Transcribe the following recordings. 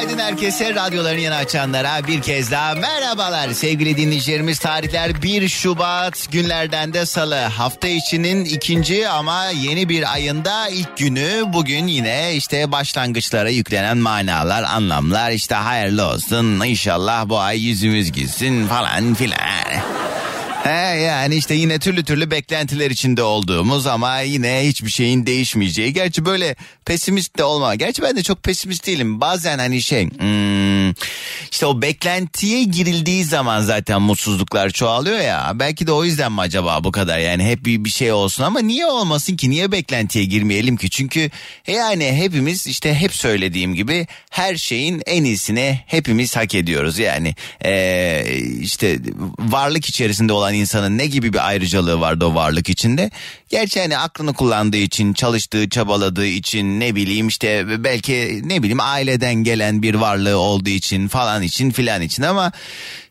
Günaydın herkese. Radyolarını yeni açanlara bir kez daha merhabalar. Sevgili dinleyicilerimiz tarihler 1 Şubat günlerden de salı. Hafta içinin ikinci ama yeni bir ayında ilk günü. Bugün yine işte başlangıçlara yüklenen manalar, anlamlar. işte hayırlı olsun. İnşallah bu ay yüzümüz gülsün falan filan. He yani işte yine türlü türlü beklentiler içinde olduğumuz ama yine hiçbir şeyin değişmeyeceği. Gerçi böyle pesimist de olma. Gerçi ben de çok pesimist değilim. Bazen hani şey hmm, işte o beklentiye girildiği zaman zaten mutsuzluklar çoğalıyor ya. Belki de o yüzden mi acaba bu kadar yani hep bir, bir şey olsun ama niye olmasın ki? Niye beklentiye girmeyelim ki? Çünkü yani hepimiz işte hep söylediğim gibi her şeyin en iyisini hepimiz hak ediyoruz. Yani ee, işte varlık içerisinde olan insanın ne gibi bir ayrıcalığı vardı o varlık içinde? Gerçi hani aklını kullandığı için, çalıştığı, çabaladığı için ne bileyim işte belki ne bileyim aileden gelen bir varlığı olduğu için falan için filan için ama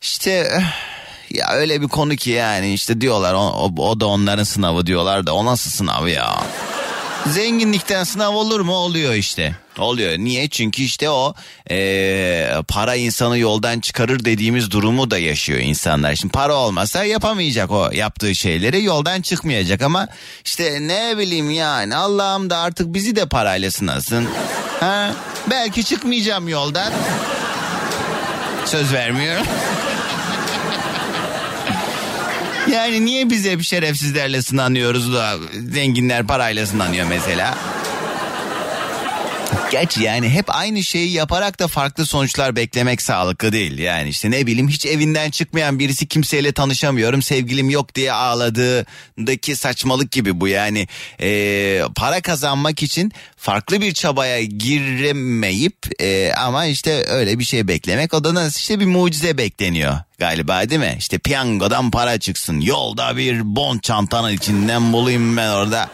işte eh, ya öyle bir konu ki yani işte diyorlar o, o, o da onların sınavı diyorlar da o nasıl sınav ya? Zenginlikten sınav olur mu? Oluyor işte. Oluyor. Niye? Çünkü işte o eee, para insanı yoldan çıkarır dediğimiz durumu da yaşıyor insanlar. Şimdi para olmasa yapamayacak o yaptığı şeyleri yoldan çıkmayacak ama işte ne bileyim yani Allah'ım da artık bizi de parayla sınasın. Ha? Belki çıkmayacağım yoldan. Söz vermiyorum. Yani niye biz hep şerefsizlerle sınanıyoruz da zenginler parayla sınanıyor mesela? Gerçi yani hep aynı şeyi yaparak da farklı sonuçlar beklemek sağlıklı değil. Yani işte ne bileyim hiç evinden çıkmayan birisi kimseyle tanışamıyorum sevgilim yok diye ağladığındaki saçmalık gibi bu. Yani eee, para kazanmak için farklı bir çabaya giremeyip eee, ama işte öyle bir şey beklemek o da nasıl işte bir mucize bekleniyor galiba değil mi? İşte piyangodan para çıksın yolda bir bon çantanın içinden bulayım ben orada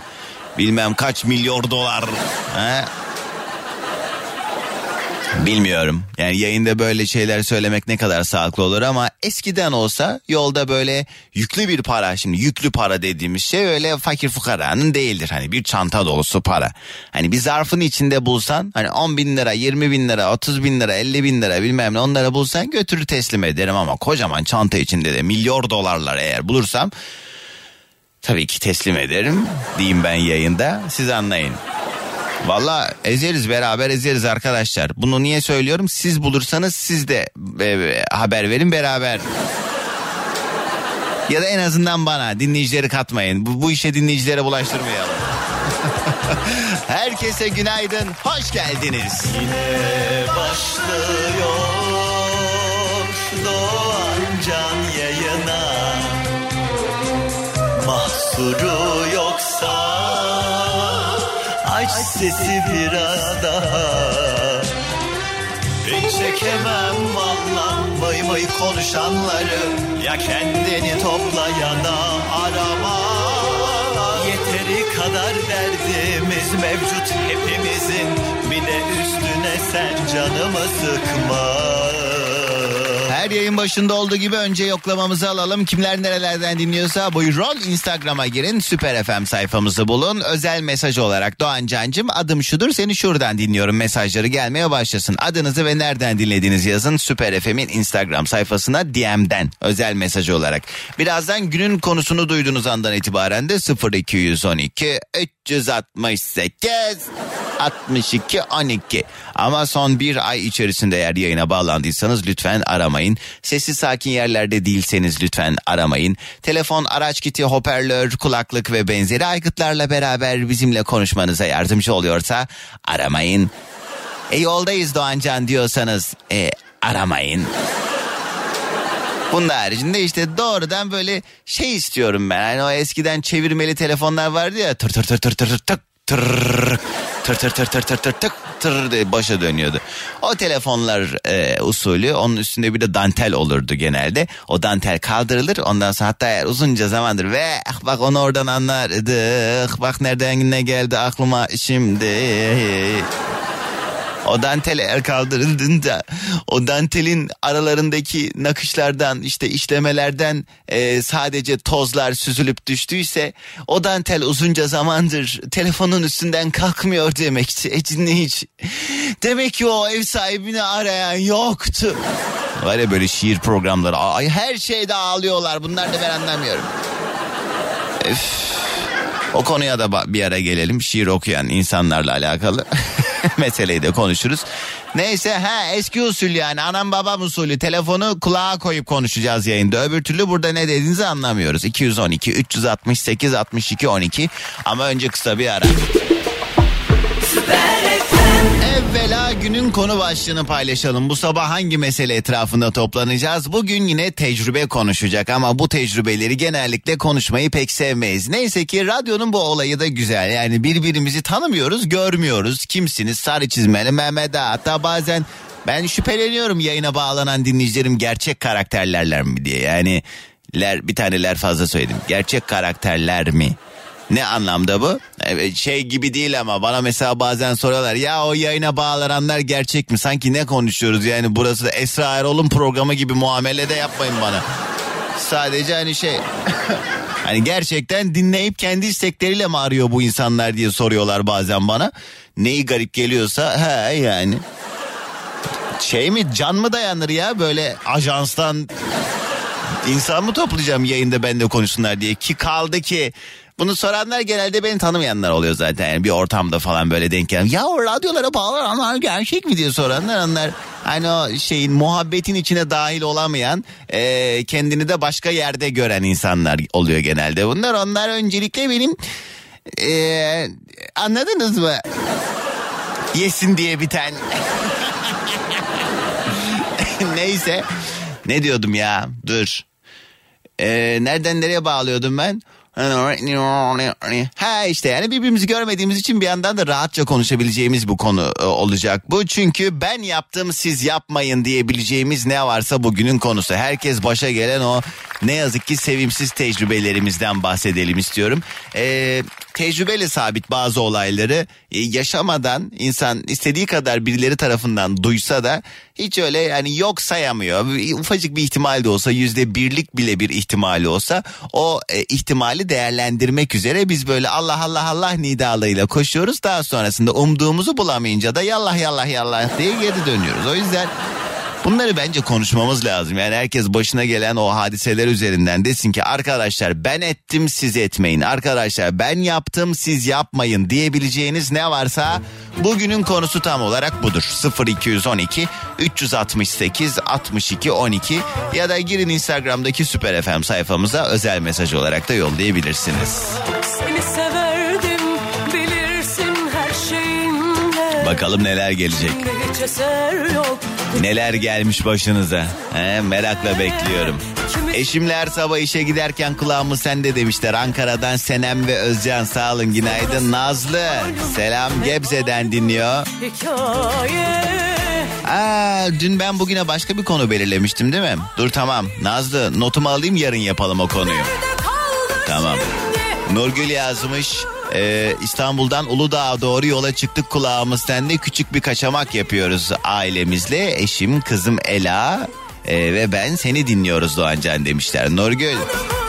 bilmem kaç milyon dolar. He? Bilmiyorum. Yani yayında böyle şeyler söylemek ne kadar sağlıklı olur ama eskiden olsa yolda böyle yüklü bir para şimdi yüklü para dediğimiz şey öyle fakir fukaranın değildir. Hani bir çanta dolusu para. Hani bir zarfın içinde bulsan hani 10 bin lira 20 bin lira 30 bin lira 50 bin lira bilmem ne onları bulsan götürür teslim ederim ama kocaman çanta içinde de milyar dolarlar eğer bulursam tabii ki teslim ederim diyeyim ben yayında siz anlayın. Valla ezeriz beraber ezeriz arkadaşlar. Bunu niye söylüyorum? Siz bulursanız siz de e, haber verin beraber. Ya da en azından bana dinleyicileri katmayın. Bu, bu işe dinleyicilere bulaştırmayalım. Herkese günaydın, hoş geldiniz. Yine başlıyor Doğan Can yayına. Mahsuru Aç sesi biraz daha Hiç çekemem valla Vay vay konuşanları Ya kendini topla ya da arama. Yeteri kadar derdimiz mevcut hepimizin. Bir de üstüne sen canımı sıkma her yayın başında olduğu gibi önce yoklamamızı alalım. Kimler nerelerden dinliyorsa buyurun Instagram'a girin. Süper FM sayfamızı bulun. Özel mesaj olarak Doğan Cancım adım şudur seni şuradan dinliyorum mesajları gelmeye başlasın. Adınızı ve nereden dinlediğinizi yazın. Süper FM'in Instagram sayfasına DM'den özel mesaj olarak. Birazdan günün konusunu duyduğunuz andan itibaren de 0212 368 62 12. Ama son bir ay içerisinde eğer yayına bağlandıysanız lütfen aramayın. Sessiz sakin yerlerde değilseniz lütfen aramayın. Telefon, araç kiti, hoparlör, kulaklık ve benzeri aygıtlarla beraber bizimle konuşmanıza yardımcı oluyorsa aramayın. E yoldayız Doğancan diyorsanız e, aramayın. Bunun haricinde işte doğrudan böyle şey istiyorum ben. Hani o eskiden çevirmeli telefonlar vardı ya tır tır tır tır tır tık tır tır tır tır tır tır tır tık tır diye başa dönüyordu. O telefonlar e, usulü onun üstünde bir de dantel olurdu genelde. O dantel kaldırılır ondan sonra hatta eğer uzunca zamandır ve ah bak onu oradan anlardık. Bak nereden ne geldi aklıma şimdi. O dantel el kaldırıldığında o dantelin aralarındaki nakışlardan işte işlemelerden e, sadece tozlar süzülüp düştüyse o dantel uzunca zamandır telefonun üstünden kalkmıyor demekti. Ecin hiç. Demek ki o ev sahibini arayan yoktu. Var ya böyle şiir programları ay her şeyde ağlıyorlar bunlar da ben anlamıyorum. Öf. O konuya da bir ara gelelim. Şiir okuyan insanlarla alakalı meseleyi de konuşuruz. Neyse ha eski usul yani anam babam usulü telefonu kulağa koyup konuşacağız yayında. Öbür türlü burada ne dediğinizi anlamıyoruz. 212 368 62 12 ama önce kısa bir ara. Evvela günün konu başlığını paylaşalım. Bu sabah hangi mesele etrafında toplanacağız? Bugün yine tecrübe konuşacak ama bu tecrübeleri genellikle konuşmayı pek sevmeyiz. Neyse ki radyonun bu olayı da güzel. Yani birbirimizi tanımıyoruz, görmüyoruz. Kimsiniz? Sarı çizmeli Mehmet Ağa. Hatta bazen ben şüpheleniyorum yayına bağlanan dinleyicilerim gerçek karakterlerler mi diye. Yani ler bir taneler fazla söyledim. Gerçek karakterler mi? Ne anlamda bu? Evet, Şey gibi değil ama bana mesela bazen soruyorlar ya o yayına bağlananlar gerçek mi? Sanki ne konuşuyoruz yani burası da Esra Erol'un programı gibi muamele de yapmayın bana. Sadece hani şey hani gerçekten dinleyip kendi istekleriyle mi arıyor bu insanlar diye soruyorlar bazen bana. Neyi garip geliyorsa he yani. Şey mi can mı dayanır ya böyle ajanstan İnsan mı toplayacağım yayında benimle konuşsunlar diye ki kaldı ki bunu soranlar genelde beni tanımayanlar oluyor zaten. Yani bir ortamda falan böyle denk gelen ya o radyolara bağlananlar gerçek mi? diye soranlar onlar hani o şeyin muhabbetin içine dahil olamayan e, kendini de başka yerde gören insanlar oluyor genelde. Bunlar onlar öncelikle benim e, anladınız mı? Yesin diye biten. Neyse. Ne diyordum ya? Dur. Ee, nereden nereye bağlıyordum ben? Ha işte yani birbirimizi görmediğimiz için bir yandan da rahatça konuşabileceğimiz bu konu e, olacak bu. Çünkü ben yaptım siz yapmayın diyebileceğimiz ne varsa bugünün konusu. Herkes başa gelen o ne yazık ki sevimsiz tecrübelerimizden bahsedelim istiyorum. Ee, tecrübeyle sabit bazı olayları e, yaşamadan insan istediği kadar birileri tarafından duysa da hiç öyle yani yok sayamıyor. Ufacık bir ihtimal de olsa yüzde birlik bile bir ihtimali olsa o e, ihtimali değerlendirmek üzere biz böyle Allah Allah Allah nidalığıyla koşuyoruz. Daha sonrasında umduğumuzu bulamayınca da yallah yallah yallah diye geri dönüyoruz. O yüzden Bunları bence konuşmamız lazım. Yani herkes başına gelen o hadiseler üzerinden desin ki arkadaşlar ben ettim siz etmeyin. Arkadaşlar ben yaptım siz yapmayın diyebileceğiniz ne varsa bugünün konusu tam olarak budur. 0212 368 62 12 ya da girin Instagram'daki Süper FM sayfamıza özel mesaj olarak da yollayabilirsiniz. Seni severdim Bakalım neler gelecek. Neler gelmiş başınıza? He, merakla bekliyorum. Eşimle her sabah işe giderken kulağımı sende demişler. Ankara'dan Senem ve Özcan sağ olun günaydın. Nazlı selam Gebze'den dinliyor. Aa, dün ben bugüne başka bir konu belirlemiştim değil mi? Dur tamam Nazlı notumu alayım yarın yapalım o konuyu. Tamam. Nurgül yazmış. Ee, İstanbul'dan Uludağ'a doğru yola çıktık kulağımız sende küçük bir kaçamak yapıyoruz ailemizle. Eşim kızım Ela e, ve ben seni dinliyoruz Doğancan demişler. Nurgül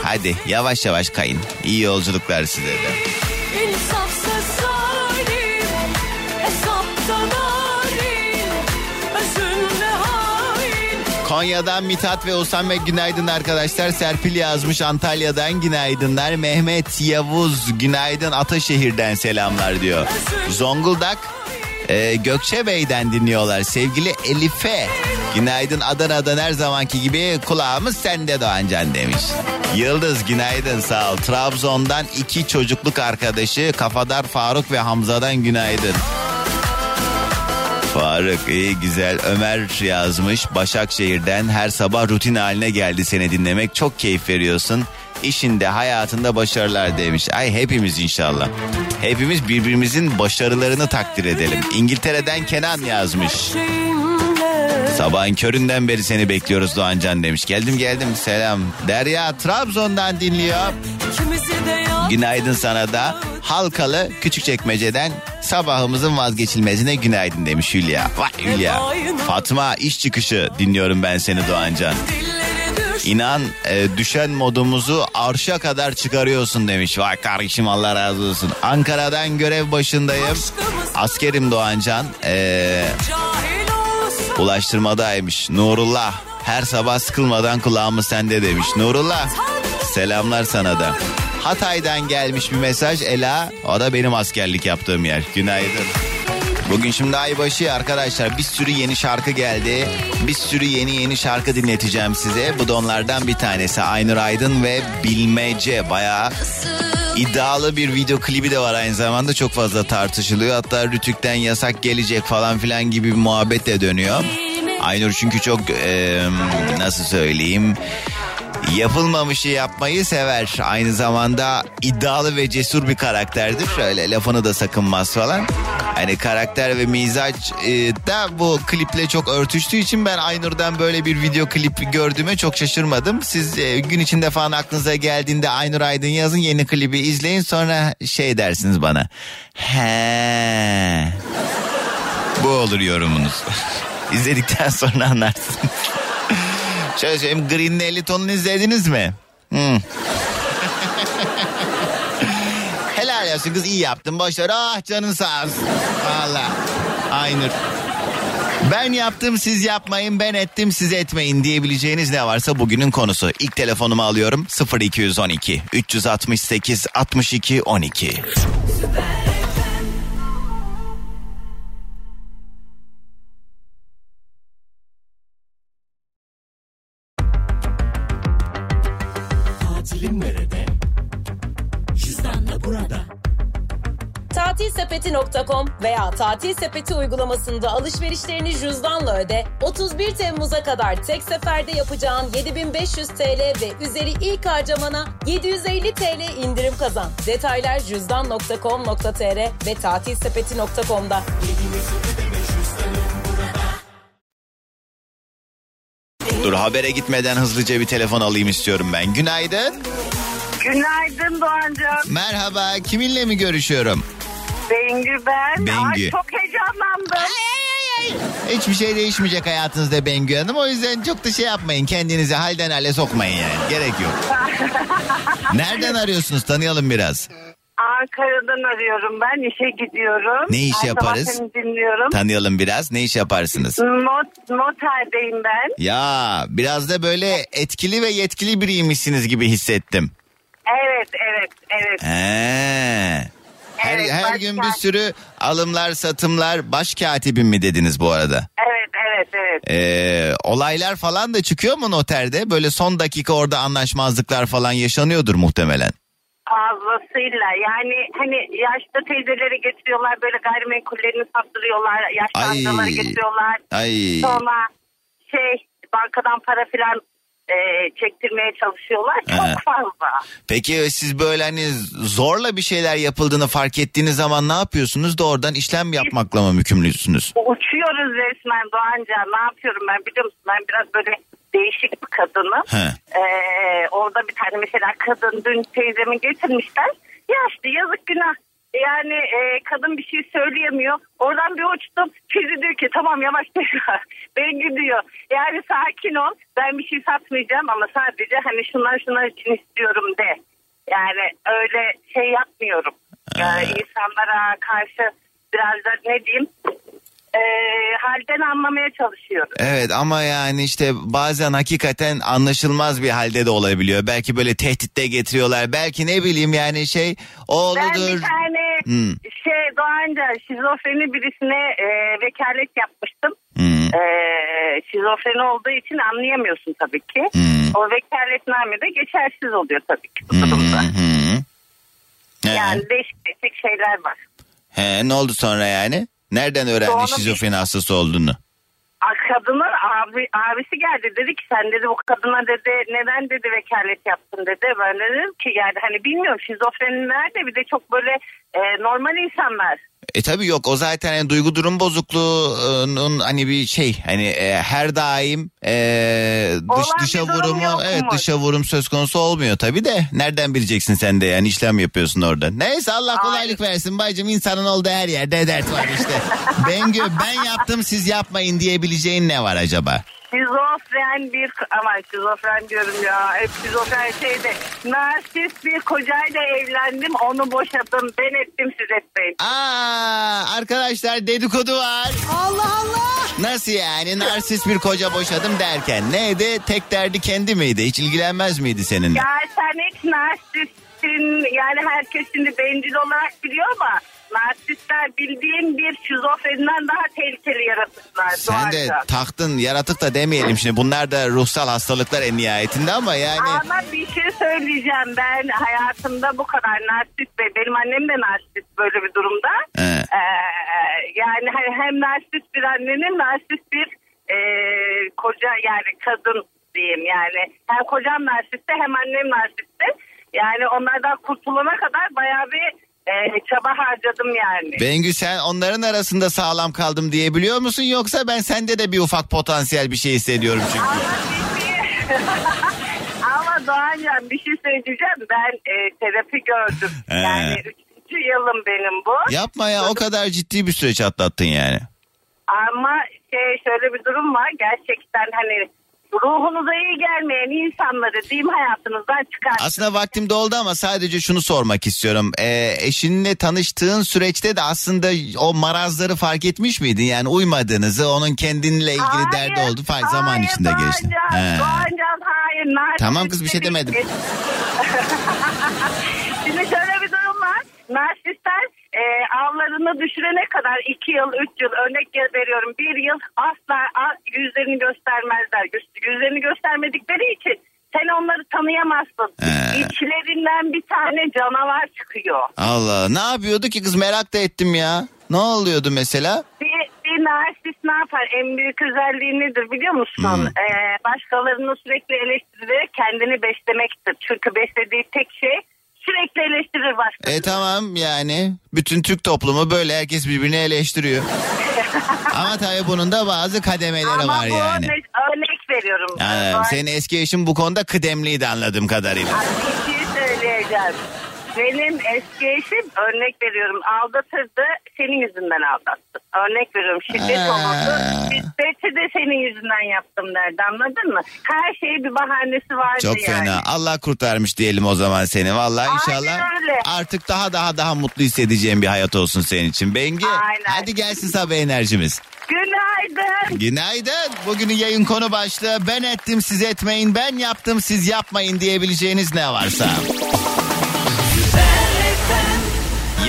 hadi yavaş yavaş kayın. İyi yolculuklar size de. Konya'dan Mithat ve Osan ve günaydın arkadaşlar. Serpil yazmış Antalya'dan günaydınlar. Mehmet Yavuz günaydın Ataşehir'den selamlar diyor. Zonguldak e, Gökçebey'den dinliyorlar. Sevgili Elife günaydın Adana'dan her zamanki gibi kulağımız sende Doğancan demiş. Yıldız günaydın sağ ol. Trabzon'dan iki çocukluk arkadaşı Kafadar Faruk ve Hamza'dan günaydın. Faruk iyi güzel. Ömer yazmış. Başakşehir'den her sabah rutin haline geldi seni dinlemek. Çok keyif veriyorsun. İşinde hayatında başarılar demiş. Ay hepimiz inşallah. Hepimiz birbirimizin başarılarını takdir edelim. İngiltere'den Kenan yazmış. Sabahın köründen beri seni bekliyoruz Doğancan demiş. Geldim geldim selam. Derya Trabzon'dan dinliyor. ikimizi de Günaydın sana da. Halkalı Küçükçekmece'den sabahımızın vazgeçilmezine günaydın demiş Hülya. Vay Hülya. Fatma iş çıkışı dinliyorum ben seni Doğancan. İnan e, düşen modumuzu arşa kadar çıkarıyorsun demiş. Vay kardeşim Allah razı olsun. Ankara'dan görev başındayım. Askerim Doğancan. E, ulaştırmadaymış. Nurullah her sabah sıkılmadan kulağımız sende demiş. Nurullah selamlar sana da. Hatay'dan gelmiş bir mesaj Ela. O da benim askerlik yaptığım yer. Günaydın. Bugün şimdi aybaşı arkadaşlar bir sürü yeni şarkı geldi. Bir sürü yeni yeni şarkı dinleteceğim size. Bu da onlardan bir tanesi. Aynur Aydın ve Bilmece. Bayağı iddialı bir video klibi de var aynı zamanda. Çok fazla tartışılıyor. Hatta Rütük'ten yasak gelecek falan filan gibi bir muhabbet de dönüyor. Aynur çünkü çok e, nasıl söyleyeyim yapılmamışı yapmayı sever. Aynı zamanda iddialı ve cesur bir karakterdir. Şöyle lafını da sakınmaz falan. Hani karakter ve mizaç e, da bu kliple çok örtüştüğü için ben Aynur'dan böyle bir video klip gördüğüme çok şaşırmadım. Siz e, gün içinde falan aklınıza geldiğinde Aynur Aydın yazın yeni klibi izleyin sonra şey dersiniz bana. He. Bu olur yorumunuz. İzledikten sonra anlarsınız. Şöyle söyleyeyim Green'in 50 tonunu izlediniz mi? Hmm. Helal olsun kız iyi yaptın boşver. Ah canın sağ olsun. Valla. Aynur. Ben yaptım siz yapmayın ben ettim siz etmeyin diyebileceğiniz ne varsa bugünün konusu. İlk telefonumu alıyorum 0212 368 62 12. Tatilsepeti.com veya Tatil Sepeti uygulamasında alışverişlerini cüzdanla öde. 31 Temmuz'a kadar tek seferde yapacağın 7500 TL ve üzeri ilk harcamana 750 TL indirim kazan. Detaylar cüzdan.com.tr ve tatilsepeti.com'da. Dur habere gitmeden hızlıca bir telefon alayım istiyorum ben. Günaydın. Günaydın Doğancan. Merhaba kiminle mi görüşüyorum? Bengü ben. Bengü. Ay, çok heyecanlandım. Hiçbir şey değişmeyecek hayatınızda Bengü Hanım. O yüzden çok da şey yapmayın. Kendinizi halden hale sokmayın yani. Gerek yok. Nereden arıyorsunuz? Tanıyalım biraz. Ankara'dan arıyorum ben. işe gidiyorum. Ne iş Her sabah yaparız? seni dinliyorum. Tanıyalım biraz. Ne iş yaparsınız? Not, noterdeyim ben. Ya biraz da böyle etkili ve yetkili biriymişsiniz gibi hissettim. Evet, evet, evet. He. Her, Evet, her gün bir sürü alımlar, satımlar, baş katibim mi dediniz bu arada? Evet, evet, evet. Ee, olaylar falan da çıkıyor mu noterde? Böyle son dakika orada anlaşmazlıklar falan yaşanıyordur muhtemelen. Fazlasıyla. Yani hani yaşlı teyzeleri getiriyorlar böyle gayrimenkullerini sattırıyorlar. Yaşlı Ay. amcaları getiriyorlar. Ay. Sonra şey bankadan para filan e, çektirmeye çalışıyorlar. Çok He. fazla. Peki siz böyle hani zorla bir şeyler yapıldığını fark ettiğiniz zaman ne yapıyorsunuz da oradan işlem yapmakla mı mükümlüsünüz? Uçuyoruz resmen Doğanca. Ne yapıyorum ben biliyor musun? Ben biraz böyle değişik bir kadınım. He. Ee, orada bir tane mesela kadın dün teyzemi getirmişler. Yaşlı yazık günah. Yani e, kadın bir şey söyleyemiyor. Oradan bir uçtum. Teyze diyor ki tamam yavaş tekrar. Bengü diyor. Yani sakin ol. Ben bir şey satmayacağım ama sadece hani şunlar şunlar için istiyorum de. Yani öyle şey yapmıyorum. Yani insanlara karşı biraz da ne diyeyim e, halden anlamaya çalışıyorum. Evet ama yani işte bazen hakikaten anlaşılmaz bir halde de olabiliyor. Belki böyle tehditte getiriyorlar. Belki ne bileyim yani şey Ben oğludur. bir tane Hmm. şey Doğanca şizofreni birisine e, vekalet yapmıştım. Hmm. E, şizofreni olduğu için anlayamıyorsun tabii ki. Hmm. O vekaletname de geçersiz oluyor tabii ki bu Hmm, durumda. hmm. Yani değişik değişik şeyler var. He, ne oldu sonra yani? Nereden öğrendin Sonra bir- şizofreni hastası olduğunu? Kadının abi, abisi geldi dedi ki sen dedi bu kadına dedi neden dedi vekalet yaptın dedi. Ben de dedim ki yani hani bilmiyorum şizofreni nerede bir de çok böyle e, normal insanlar. E tabii yok o zaten hani duygu durum bozukluğunun hani bir şey hani e, her daim e, dış Olan dışa vurumu evet dışa vurum söz konusu olmuyor tabii de nereden bileceksin sen de yani işlem yapıyorsun orada. Neyse Allah kolaylık versin bacım insanın olduğu her yerde dert var işte. Bengü ben yaptım siz yapmayın diyebileceğin ne var acaba? Şizofren bir aman şizofren diyorum ya hep şizofren şeyde narsist bir kocayla evlendim onu boşadım ben ettim siz etmeyin. Aa arkadaşlar dedikodu var. Allah Allah. Nasıl yani narsist bir koca boşadım derken neydi tek derdi kendi miydi hiç ilgilenmez miydi seninle? Ya sen hiç narsistsin yani herkes şimdi bencil olarak biliyor ama narsistler bildiğin bir şizofreninden daha tehlikeli yaratıklar. Sen de doğaca. taktın yaratık da demeyelim şimdi bunlar da ruhsal hastalıklar en nihayetinde ama yani Ama bir şey söyleyeceğim ben hayatımda bu kadar narsist ve benim annem de narsist böyle bir durumda. He. Ee, yani hani hem narsist bir annenin narsist bir e, koca yani kadın diyeyim yani. Hem kocam narsistti hem annem narsistti. Yani onlardan kurtulana kadar bayağı bir e, çaba harcadım yani. Bengü sen onların arasında sağlam kaldım diyebiliyor musun yoksa ben sende de bir ufak potansiyel bir şey hissediyorum çünkü. Ama. Ama Doğancan bir şey söyleyeceğim. Ben e, terapi gördüm. Yani üçüncü yılım benim bu. Yapma ya o kadar ciddi bir süreç atlattın yani. Ama şey şöyle bir durum var. Gerçekten hani ruhunuza iyi gelmeyen insanları diyeyim hayatınızdan çıkar. Aslında vaktim doldu ama sadece şunu sormak istiyorum. Ee, eşinle tanıştığın süreçte de aslında o marazları fark etmiş miydin? Yani uymadığınızı, onun kendinle ilgili derdi oldu fark zaman hayır, içinde geçti. He. Doğancan, hayır. Tamam kız, bir şey değil. demedim. Şimdi şöyle bir durum var. Narsistler avlarını düşürene kadar iki yıl, üç yıl örnek veriyorum bir yıl asla yüzlerini göstermezler. Gö- Yüzlerini göstermedikleri için sen onları tanıyamazsın. He. İçlerinden bir tane canavar çıkıyor. Allah ne yapıyordu ki kız merak da ettim ya. Ne oluyordu mesela? Bir, bir narsist ne yapar? En büyük özelliği nedir biliyor musun? Hmm. Ee, başkalarını sürekli eleştirerek kendini beslemektir. Çünkü beslediği tek şey sürekli eleştirir başkalarını. E tamam yani bütün Türk toplumu böyle herkes birbirini eleştiriyor. Ama tabii bunun da bazı kademeleri Ama var bu yani. örnek, örnek veriyorum. Doğan- Senin eski eşin bu konuda kıdemliydi anladığım kadarıyla. Bir şey söyleyeceğim. Benim eski eşim örnek veriyorum aldatırdı senin yüzünden aldattı. Örnek veriyorum şiddet Aa. olurdu. Şiddeti de senin yüzünden yaptım derdi anladın mı? Her şeyin bir bahanesi vardı Çok yani. fena. Allah kurtarmış diyelim o zaman seni. Vallahi inşallah öyle. artık daha daha daha mutlu hissedeceğim bir hayat olsun senin için. Bengi Aynen. hadi gelsin sabah enerjimiz. Günaydın. Günaydın. Bugünün yayın konu başlığı ben ettim siz etmeyin ben yaptım siz yapmayın diyebileceğiniz ne varsa.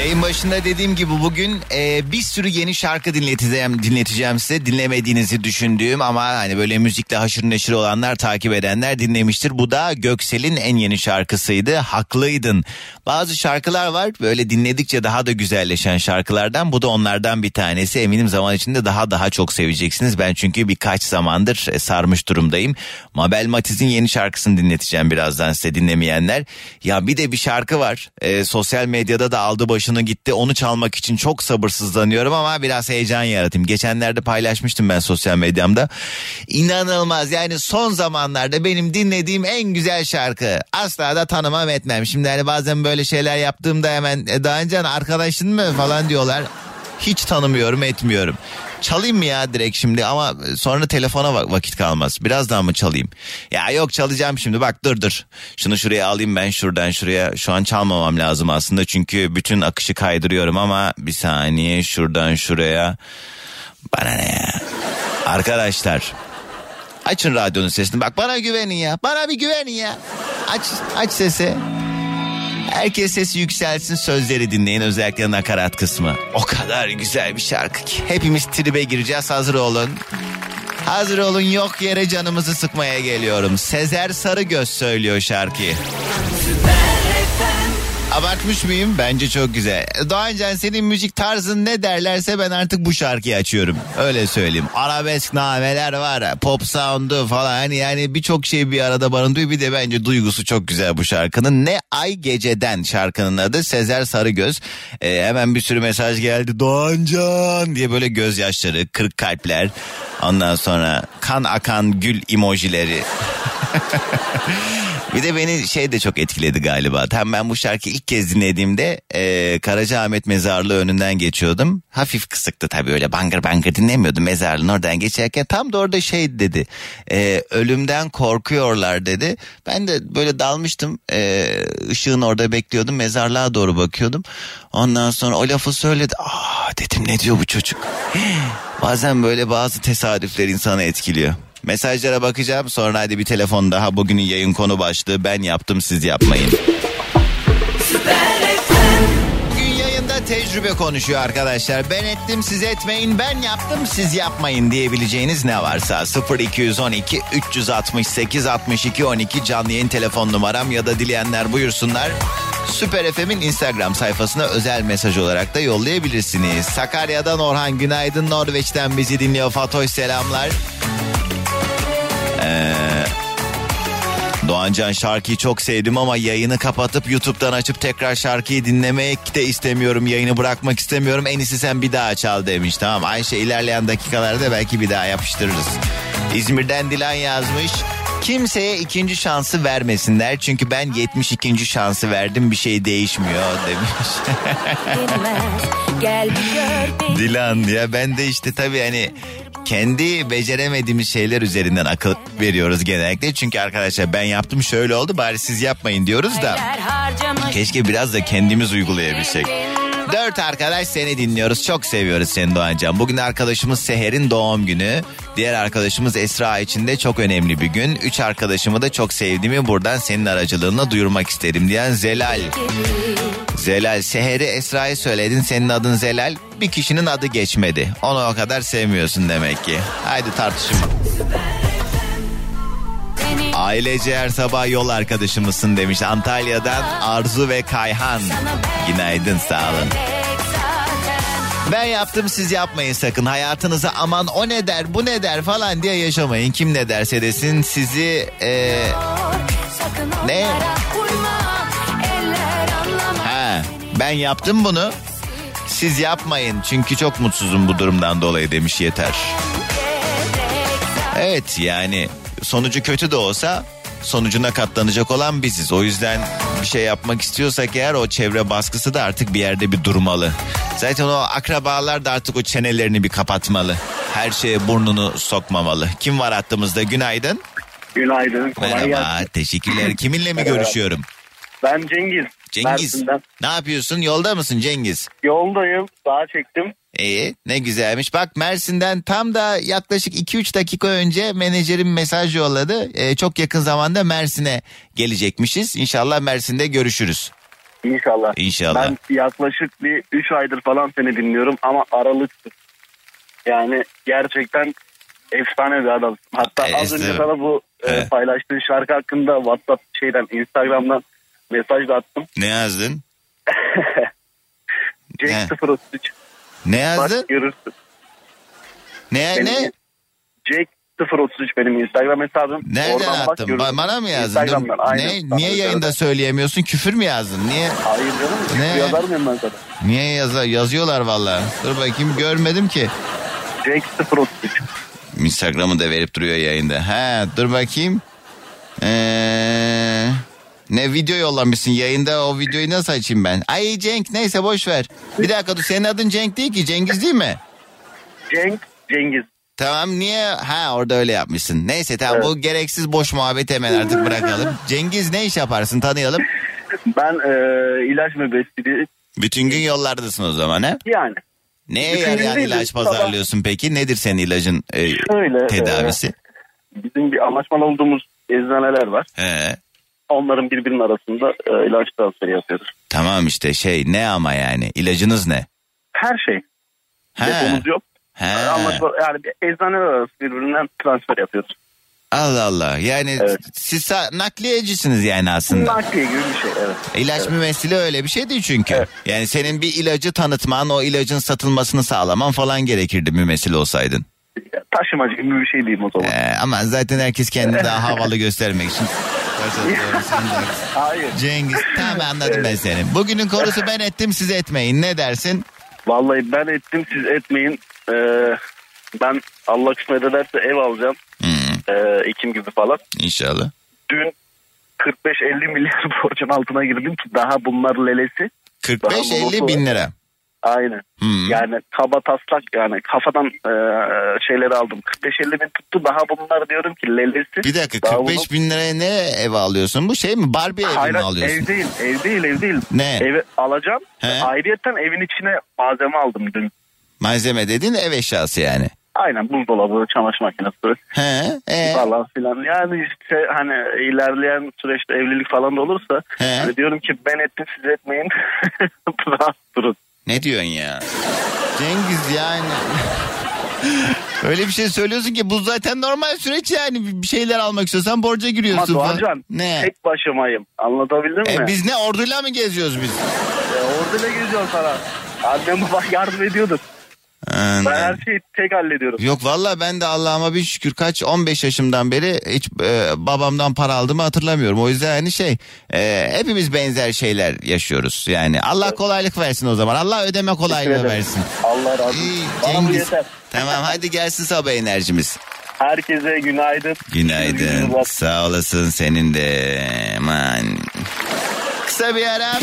Yayın başında dediğim gibi bugün e, bir sürü yeni şarkı dinleteceğim, dinleteceğim size. Dinlemediğinizi düşündüğüm ama hani böyle müzikle haşır neşir olanlar takip edenler dinlemiştir. Bu da Göksel'in en yeni şarkısıydı. Haklıydın. Bazı şarkılar var böyle dinledikçe daha da güzelleşen şarkılardan. Bu da onlardan bir tanesi. Eminim zaman içinde daha daha çok seveceksiniz. Ben çünkü birkaç zamandır e, sarmış durumdayım. Mabel Matiz'in yeni şarkısını dinleteceğim birazdan size dinlemeyenler. Ya bir de bir şarkı var. E, sosyal medyada da aldı başını gitti. Onu çalmak için çok sabırsızlanıyorum ama biraz heyecan yaratayım. Geçenlerde paylaşmıştım ben sosyal medyamda. İnanılmaz yani son zamanlarda benim dinlediğim en güzel şarkı. Asla da tanımam etmem. Şimdi hani bazen böyle şeyler yaptığımda hemen e, daha önce arkadaşın mı falan diyorlar. Hiç tanımıyorum etmiyorum. Çalayım mı ya direkt şimdi ama sonra telefona va- vakit kalmaz. Biraz daha mı çalayım? Ya yok çalacağım şimdi bak dur dur. Şunu şuraya alayım ben şuradan şuraya. Şu an çalmamam lazım aslında çünkü bütün akışı kaydırıyorum ama bir saniye şuradan şuraya. Bana ne ya? Arkadaşlar açın radyonun sesini bak bana güvenin ya. Bana bir güvenin ya. Aç aç sesi. Herkes sesi yükselsin sözleri dinleyin özellikle nakarat kısmı. O kadar güzel bir şarkı ki. Hepimiz tribe gireceğiz hazır olun. Hazır olun yok yere canımızı sıkmaya geliyorum. Sezer Sarıgöz söylüyor şarkıyı. Abartmış mıyım? Bence çok güzel. Doğancan senin müzik tarzın ne derlerse ben artık bu şarkıyı açıyorum. Öyle söyleyeyim. Arabesk nameler var. Pop sound'u falan. Hani yani birçok şey bir arada barındırıyor. Bir de bence duygusu çok güzel bu şarkının. Ne Ay Geceden şarkının adı. Sezer Sarıgöz. Ee, hemen bir sürü mesaj geldi. Doğancan diye böyle gözyaşları, kırık kalpler. Ondan sonra kan akan gül emojileri. Bir de beni şey de çok etkiledi galiba. Tam ben bu şarkıyı ilk kez dinlediğimde e, Karacaahmet mezarlığı önünden geçiyordum. Hafif kısıktı tabii öyle bangır bangır dinlemiyordum mezarlığın oradan geçerken. Tam da orada şey dedi. E, ölümden korkuyorlar dedi. Ben de böyle dalmıştım. E, ışığın orada bekliyordum. Mezarlığa doğru bakıyordum. Ondan sonra o lafı söyledi. Aa dedim ne diyor bu çocuk? Bazen böyle bazı tesadüfler insanı etkiliyor. Mesajlara bakacağım sonra hadi bir telefon daha bugünün yayın konu başlığı ben yaptım siz yapmayın. Bugün yayında tecrübe konuşuyor arkadaşlar. Ben ettim siz etmeyin ben yaptım siz yapmayın diyebileceğiniz ne varsa 0212 368 62 12 canlı yayın telefon numaram ya da dileyenler buyursunlar. Süper FM'in Instagram sayfasına özel mesaj olarak da yollayabilirsiniz. Sakarya'dan Orhan günaydın Norveç'ten bizi dinliyor Fatoş selamlar. Ee, Doğancan şarkıyı çok sevdim ama yayını kapatıp YouTube'dan açıp tekrar şarkıyı dinlemek de istemiyorum. Yayını bırakmak istemiyorum. En iyisi sen bir daha çal demiş. Tamam Ayşe ilerleyen dakikalarda belki bir daha yapıştırırız. İzmir'den Dilan yazmış. Kimseye ikinci şansı vermesinler. Çünkü ben 72. şansı verdim bir şey değişmiyor demiş. Dilan ya ben de işte tabii hani kendi beceremediğimiz şeyler üzerinden akıl veriyoruz genellikle. Çünkü arkadaşlar ben yaptım şöyle oldu bari siz yapmayın diyoruz da. Keşke biraz da kendimiz uygulayabilsek. Dört arkadaş seni dinliyoruz. Çok seviyoruz seni Doğancan. Bugün arkadaşımız Seher'in doğum günü. Diğer arkadaşımız Esra için de çok önemli bir gün. Üç arkadaşımı da çok sevdiğimi buradan senin aracılığınla duyurmak isterim diyen Zelal. Zelal Seher'i Esra'ya söyledin senin adın Zelal. Bir kişinin adı geçmedi. Onu o kadar sevmiyorsun demek ki. Haydi tartışın. Ailece her sabah yol arkadaşımızsın demiş Antalya'dan Arzu ve Kayhan. Günaydın sağ olun. Ben yaptım siz yapmayın sakın. Hayatınıza aman o ne der bu ne der falan diye yaşamayın. Kim ne derse desin sizi e, Sakın Ne? ha, ben yaptım bunu. Siz yapmayın çünkü çok mutsuzum bu durumdan dolayı demiş yeter. Evet yani sonucu kötü de olsa sonucuna katlanacak olan biziz. O yüzden bir şey yapmak istiyorsak eğer o çevre baskısı da artık bir yerde bir durmalı. Zaten o akrabalar da artık o çenelerini bir kapatmalı. Her şeye burnunu sokmamalı. Kim var hattımızda? Günaydın. Günaydın. Kolay Merhaba. gelsin. Teşekkürler. Kiminle mi Merhaba. görüşüyorum? Ben Cengiz. Cengiz. Mersin'den. Ne yapıyorsun? Yolda mısın Cengiz? Yoldayım. Sağa çektim. İyi ne güzelmiş. Bak Mersin'den tam da yaklaşık 2-3 dakika önce menajerim mesaj yolladı. Ee, çok yakın zamanda Mersin'e gelecekmişiz. İnşallah Mersin'de görüşürüz. İnşallah. İnşallah. Ben yaklaşık bir 3 aydır falan seni dinliyorum ama aralıksız. Yani gerçekten efsane bir adam. Hatta E, az önce sana bu e, paylaştığın şarkı hakkında WhatsApp şeyden Instagram'dan mesaj da attım. Ne yazdın? Cenk 033. Ne yazdın? Bak görürsün. Ne Benim- ne? Jake 033 benim Instagram hesabım. Nereden Oradan bak attın? görürsün. Ba- bana mı yazdın? Instagram'dan, aynen. Ne? Niye yayında söyleyemiyorsun? Küfür mü yazdın? Niye? Hayır canım. Ne? Yazar mıyım ben sana? Niye yaza yazıyorlar vallahi. Dur bakayım görmedim ki. Jake 033. Instagram'ı da verip duruyor yayında. Ha dur bakayım. Ee, ne video yollamışsın yayında o videoyu nasıl açayım ben? Ay Cenk neyse boş ver. Bir dakika dur senin adın Cenk değil ki Cengiz değil mi? Cenk Cengiz. Tamam niye? Ha orada öyle yapmışsın. Neyse tamam Evet. bu gereksiz boş muhabbeti hemen artık bırakalım. Cengiz ne iş yaparsın tanıyalım. Ben e, ilaç mübessiri Bütün gün yollardasın o zaman ha? yani Neye Bütün değil de ilaç pazarlıyorsun peki? Nedir senin ilacın e, Şöyle, tedavisi? bizim bir anlaşmalı olduğumuz eczaneler var. He. Onların birbirinin arasında e, ilaç transferi yapıyoruz. Tamam işte şey ne ama yani ilacınız ne? Her şey. Ha. Depomuz yok. He. Anlaşmalı, yani eczaneler arası birbirinden transfer yapıyoruz. Allah Allah. Yani Evet. siz nakliyecisiniz yani aslında. Nakliye gibi bir şey evet. İlaç mümessili öyle bir şey değil çünkü. Yani senin bir ilacı tanıtman, o ilacın satılmasını sağlaman falan gerekirdi mümessil olsaydın. Taşımacı gibi bir şey diyeyim o zaman. Ee, ama zaten herkes kendini daha havalı göstermek için. Hayır. Cengiz tamam anladım ben seni. Bugünün konusu ben ettim siz etmeyin. Ne dersin? Vallahi ben ettim siz etmeyin. Ee, ben Allah kısmet ederse ev alacağım. Hmm, Ee, Ekim gibi falan. inşallah. Dün 45-50 milyar borcun altına girdim ki daha bunlar lelesi. 45-50 bin lira. Aynen. Hmm. Yani kaba taslak yani kafadan e, şeyleri aldım. 45-50 bin tuttu daha bunlar diyorum ki lelesi. Bir dakika Daha 45 bin liraya ne ev alıyorsun? Bu şey mi? Barbie evi mi alıyorsun? ev değil, ev değil, ev değil. Ne? Evi alacağım. He? Ayrıyeten evin içine malzeme aldım dün. Malzeme dediğin ev eşyası yani. Aynen buzdolabı, çamaşır makinesi He? E, falan filan. Yani işte hani ilerleyen süreçte evlilik falan da olursa He? hani diyorum ki ben ettim siz etmeyin. Rahat durun. Ne diyorsun ya? Cengiz yani. Öyle bir şey söylüyorsun ki bu zaten normal süreç yani. Bir şeyler almak istiyorsan borca Ama giriyorsun. falan. Doğancan Ne? tek başımayım. Anlatabildim E, mi? biz ne orduyla mı geziyoruz biz? E, orada ne geziyorsun sana? Annem babam yardım ediyordu. Ben her şeyi tek hallediyorum. Yok valla ben de Allah'ıma bir şükür kaç 15 yaşımdan beri hiç e, babamdan para aldığımı hatırlamıyorum. O yüzden hani şey e, hepimiz benzer şeyler yaşıyoruz. Yani Allah kolaylık versin o zaman. Allah ödeme kolaylığı versin. Allah razı olsun. Cengiz. yeter. Tamam hadi gelsin sabah enerjimiz. Herkese günaydın. Günaydın. Günaydın. Sağ olasın senin de. Aman. Kısa bir ara.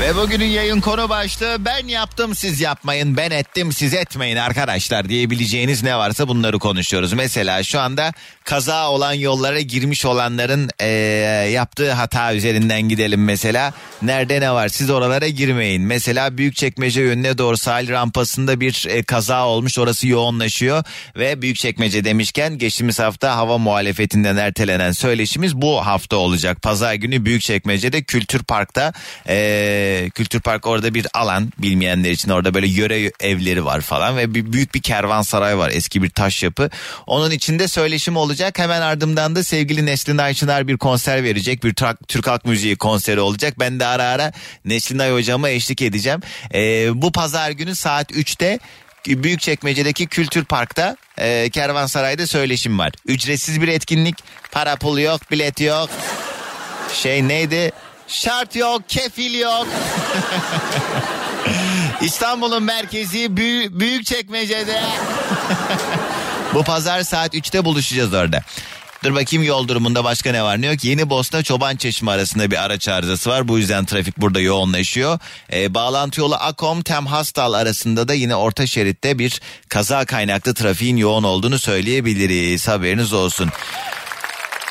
Ve bugünün yayın konu başlığı ben yaptım siz yapmayın ben ettim siz etmeyin arkadaşlar diyebileceğiniz ne varsa bunları konuşuyoruz. Mesela şu anda kaza olan yollara girmiş olanların eee, yaptığı hata üzerinden gidelim mesela. Nerede ne var siz oralara girmeyin. Mesela Büyükçekmece yönüne doğru sahil rampasında bir e, kaza olmuş orası yoğunlaşıyor. Ve Büyükçekmece demişken geçtiğimiz hafta hava muhalefetinden ertelenen söyleşimiz bu hafta olacak. Pazar günü Büyükçekmece'de Kültür Park'ta eee, Kültür Park orada bir alan bilmeyenler için orada böyle yöre evleri var falan ve bir, büyük bir kervansaray var eski bir taş yapı. Onun içinde söyleşim olacak hemen ardından da sevgili Neslin Ayçınar bir konser verecek bir Türk halk müziği konseri olacak. Ben de ara ara Neslin Ay hocama eşlik edeceğim. Eee, bu pazar günü saat 3'te Büyükçekmece'deki Kültür Park'ta e, Kervansaray'da söyleşim var. Ücretsiz bir etkinlik. Para pul yok, bilet yok. Şey neydi? Şart yok, kefil yok. İstanbul'un merkezi Büyük Büyükçekmece'de. Bu pazar saat 3'te buluşacağız orada. Dur bakayım yol durumunda başka ne var ne yok. Yeni Bosna Çoban Çeşme arasında bir araç arızası var. Bu yüzden trafik burada yoğunlaşıyor. Ee, bağlantı yolu Akom Tem Hastal arasında da yine orta şeritte bir kaza kaynaklı trafiğin yoğun olduğunu söyleyebiliriz. Haberiniz olsun.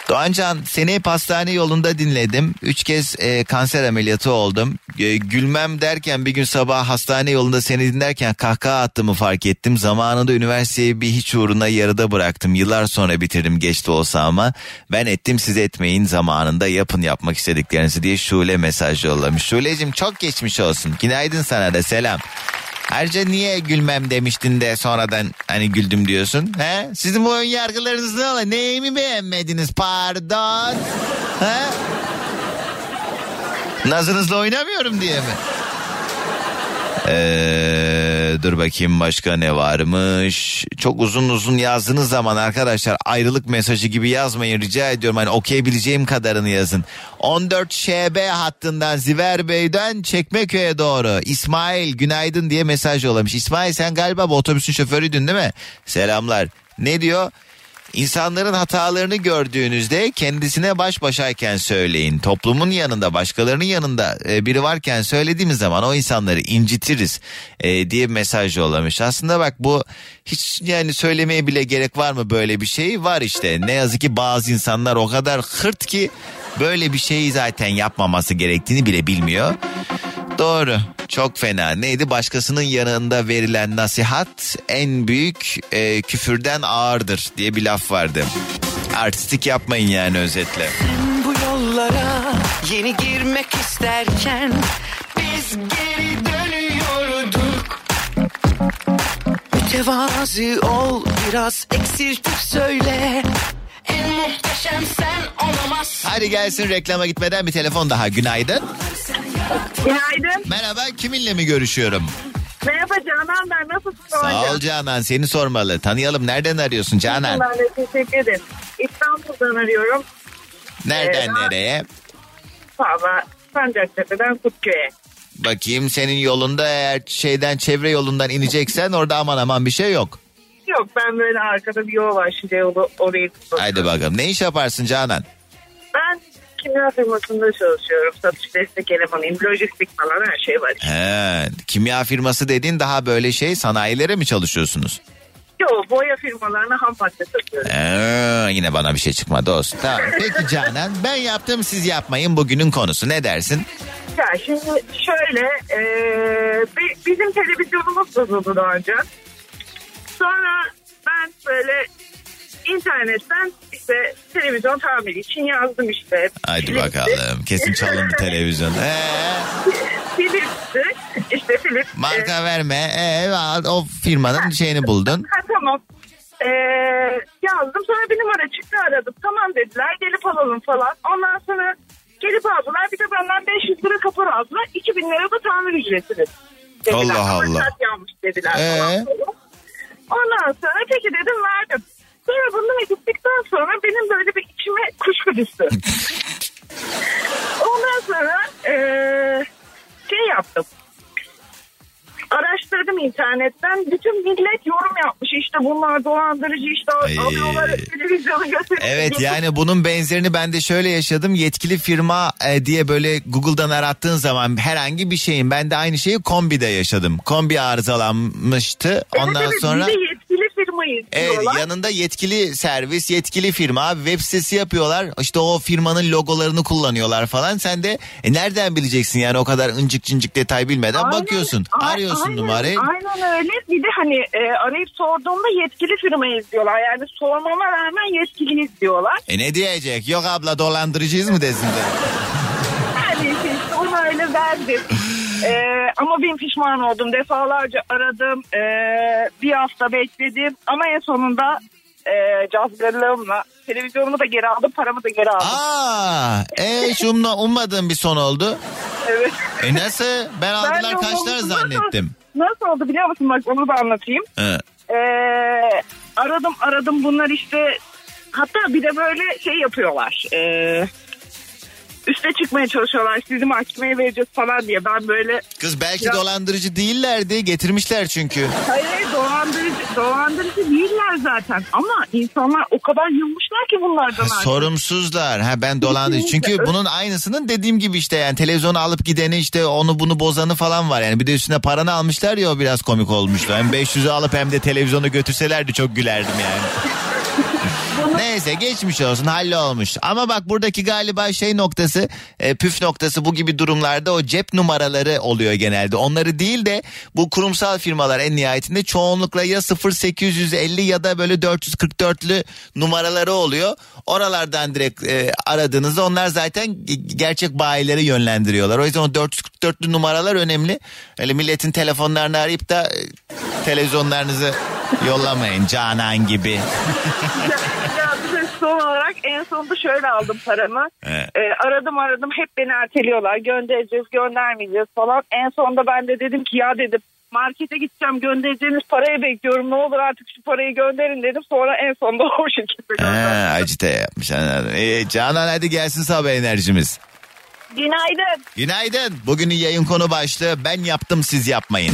Doğancan seni hep hastane yolunda dinledim. Üç kez e, kanser ameliyatı oldum. E, gülmem derken bir gün sabah hastane yolunda seni dinlerken kahkaha attığımı fark ettim. Zamanında üniversiteyi bir hiç uğruna yarıda bıraktım. Yıllar sonra bitirdim geçti olsa ama. Ben ettim siz etmeyin zamanında yapın yapmak istediklerinizi diye Şule mesaj yollamış. Şule'cim çok geçmiş olsun. Günaydın sana da selam. Ayrıca niye gülmem demiştin de sonradan hani güldüm diyorsun? He? Sizin bu ön yargılarınız ne ola? Neyimi beğenmediniz? Pardon. He? Nazınızla oynamıyorum diye mi? Ee, dur bakayım başka ne varmış. Çok uzun uzun yazdığınız zaman arkadaşlar ayrılık mesajı gibi yazmayın rica ediyorum. Hani okuyabileceğim kadarını yazın. 14 şb hattından Ziver Bey'den Çekmeköy'e doğru İsmail günaydın diye mesaj yollamış. İsmail sen galiba bu otobüsün şoförüydün değil mi? Selamlar. Ne diyor? İnsanların hatalarını gördüğünüzde kendisine baş başayken söyleyin. Toplumun yanında başkalarının yanında e, biri varken söylediğimiz zaman o insanları incitiriz e, diye bir mesaj yollamış. Aslında bak bu hiç yani söylemeye bile gerek var mı böyle bir şey? Var işte ne yazık ki bazı insanlar o kadar hırt ki böyle bir şeyi zaten yapmaması gerektiğini bile bilmiyor. Doğru. Çok fena. Neydi? Başkasının yanında verilen nasihat en büyük e, küfürden ağırdır diye bir laf vardı. Artistik yapmayın yani özetle. Bu yollara yeni girmek isterken biz geri dönüyorduk. Mütevazi ol biraz eksiltip söyle En muhteşem sen olamazsın Hadi gelsin reklama gitmeden bir telefon daha. Günaydın. Günaydın. Merhaba kiminle mi görüşüyorum? Merhaba Canan ben nasılsın? Sağ ol Canan seni sormalı. Tanıyalım nereden arıyorsun Canan? De teşekkür ederim. İstanbul'dan arıyorum. Nereden Ee, nereye? Valla Sancaktepe'den Kutköy'e. Bakayım senin yolunda eğer şeyden çevre yolundan ineceksen orada aman aman bir şey yok. Yok ben böyle arkada bir yol var şimdi yolu orayı tutuyorum. Haydi bakalım. Ne iş yaparsın Canan? Ben kimya firmasında çalışıyorum. Satış destek elemanıyım. Lojistik falan her şey var. He, kimya firması dediğin daha böyle şey sanayilere mi çalışıyorsunuz? Yok boya firmalarına ham madde satıyorum. Ee, yine bana bir şey çıkmadı olsun. Tamam. Peki Canan ben yaptım siz yapmayın bugünün konusu ne dersin? Ya şimdi şöyle e, bi- bizim televizyonumuz bozuldu daha önce. Sonra ben böyle internetten işte televizyon tamiri için yazdım işte. Haydi bakalım kesin çalındı televizyon. Ee, Philips'ti. İşte Philips. marka verme. Ee, o firmanın şeyini buldun. Ha tamam. Ee, yazdım sonra bir numara çıktı aradım. Tamam dediler gelip alalım falan. Ondan sonra gelip aldılar. Bir de benden 500 lira kapor aldılar. 2000 lira da tamir ücreti dediler. Allah Ama Allah. saat yanmış dediler Ee? falan. Ondan sonra peki dedim verdim. Sonra bununla gittikten sonra benim böyle bir içime kuşku düştü. Ondan sonra eee, şey yaptım. Araştırdım internetten. Bütün millet yorum yapmış. İşte bunlar dolandırıcı işte Ay. alıyorlar televizyonu götürüyor. Evet yani bunun benzerini ben de şöyle yaşadım. Yetkili firma e, diye böyle Google'dan arattığın zaman herhangi bir şeyin ben de aynı şeyi kombide yaşadım. Kombi arızalanmıştı. Ondan evet, evet, sonra Bir de firmayı Evet istiyorlar. yanında yetkili servis, yetkili firma web sitesi yapıyorlar. İşte o firmanın logolarını kullanıyorlar falan. Sen de e, nereden bileceksin yani o kadar incik cincik detay bilmeden Aynen, bakıyorsun. a- Arıyorsun aynen, numarayı. Aynen öyle. Bir de hani e, arayıp sorduğumda yetkili firmayı izliyorlar. Yani sormama rağmen yetkili izliyorlar. E ne diyecek? Yok abla dolandırıcıyız mı desin de. Yani işte onu öyle verdim. Ee, ama ben pişman oldum. Defalarca aradım. Ee, bir hafta bekledim. Ama en sonunda e, cazgırlığımla televizyonumu da geri aldım. Paramı da geri aldım. Aa, e şumla ummadığım bir son oldu. Evet. E nasıl? Ben Ben aldılar de kaçlar zannettim. Nasıl oldu biliyor musun? Bak onu da anlatayım. He. Ee, aradım aradım bunlar işte hatta bir de böyle şey yapıyorlar. Ee, üste çıkmaya çalışıyorlar. Sizi mahkemeye vereceğiz falan diye. Ben böyle Kız belki Ya- dolandırıcı değillerdi. Getirmişler çünkü. Hayır dolandırıcı, dolandırıcı değiller zaten. Ama insanlar o kadar yılmışlar ki bunlardan Ha, artık. sorumsuzlar. Ha ben dolandırıcı. Çünkü bunun aynısının dediğim gibi işte yani televizyonu alıp gideni işte onu bunu bozanı falan var. Yani bir de üstüne paranı almışlar ya o biraz komik olmuştu. Hem 500'ü alıp hem de televizyonu götürselerdi çok gülerdim yani. Neyse geçmiş olsun hallolmuş. Ama bak buradaki galiba şey noktası e, püf noktası bu gibi durumlarda o cep numaraları oluyor genelde. Onları değil de bu kurumsal firmalar en nihayetinde çoğunlukla ya 0850 ya da böyle 444'lü numaraları oluyor. Oralardan direkt e, aradığınızda onlar zaten ge- gerçek bayileri yönlendiriyorlar. O yüzden o 444'lü numaralar önemli. Öyle milletin telefonlarını arayıp da e, televizyonlarınızı yollamayın Canan gibi. ya, ya bir de son olarak en sonunda şöyle aldım paramı. Evet. Ee, aradım aradım hep beni erteliyorlar. Göndereceğiz göndermeyeceğiz falan. En sonunda ben de dedim ki ya dedim markete gideceğim göndereceğiniz parayı bekliyorum. Ne olur artık şu parayı gönderin dedim. Sonra en sonunda o şekilde Ha, gönderdim. acite yapmış anladım. Ee, Canan hadi gelsin sabah enerjimiz. Günaydın. Günaydın. Bugünün yayın konu başlığı ben yaptım siz yapmayın.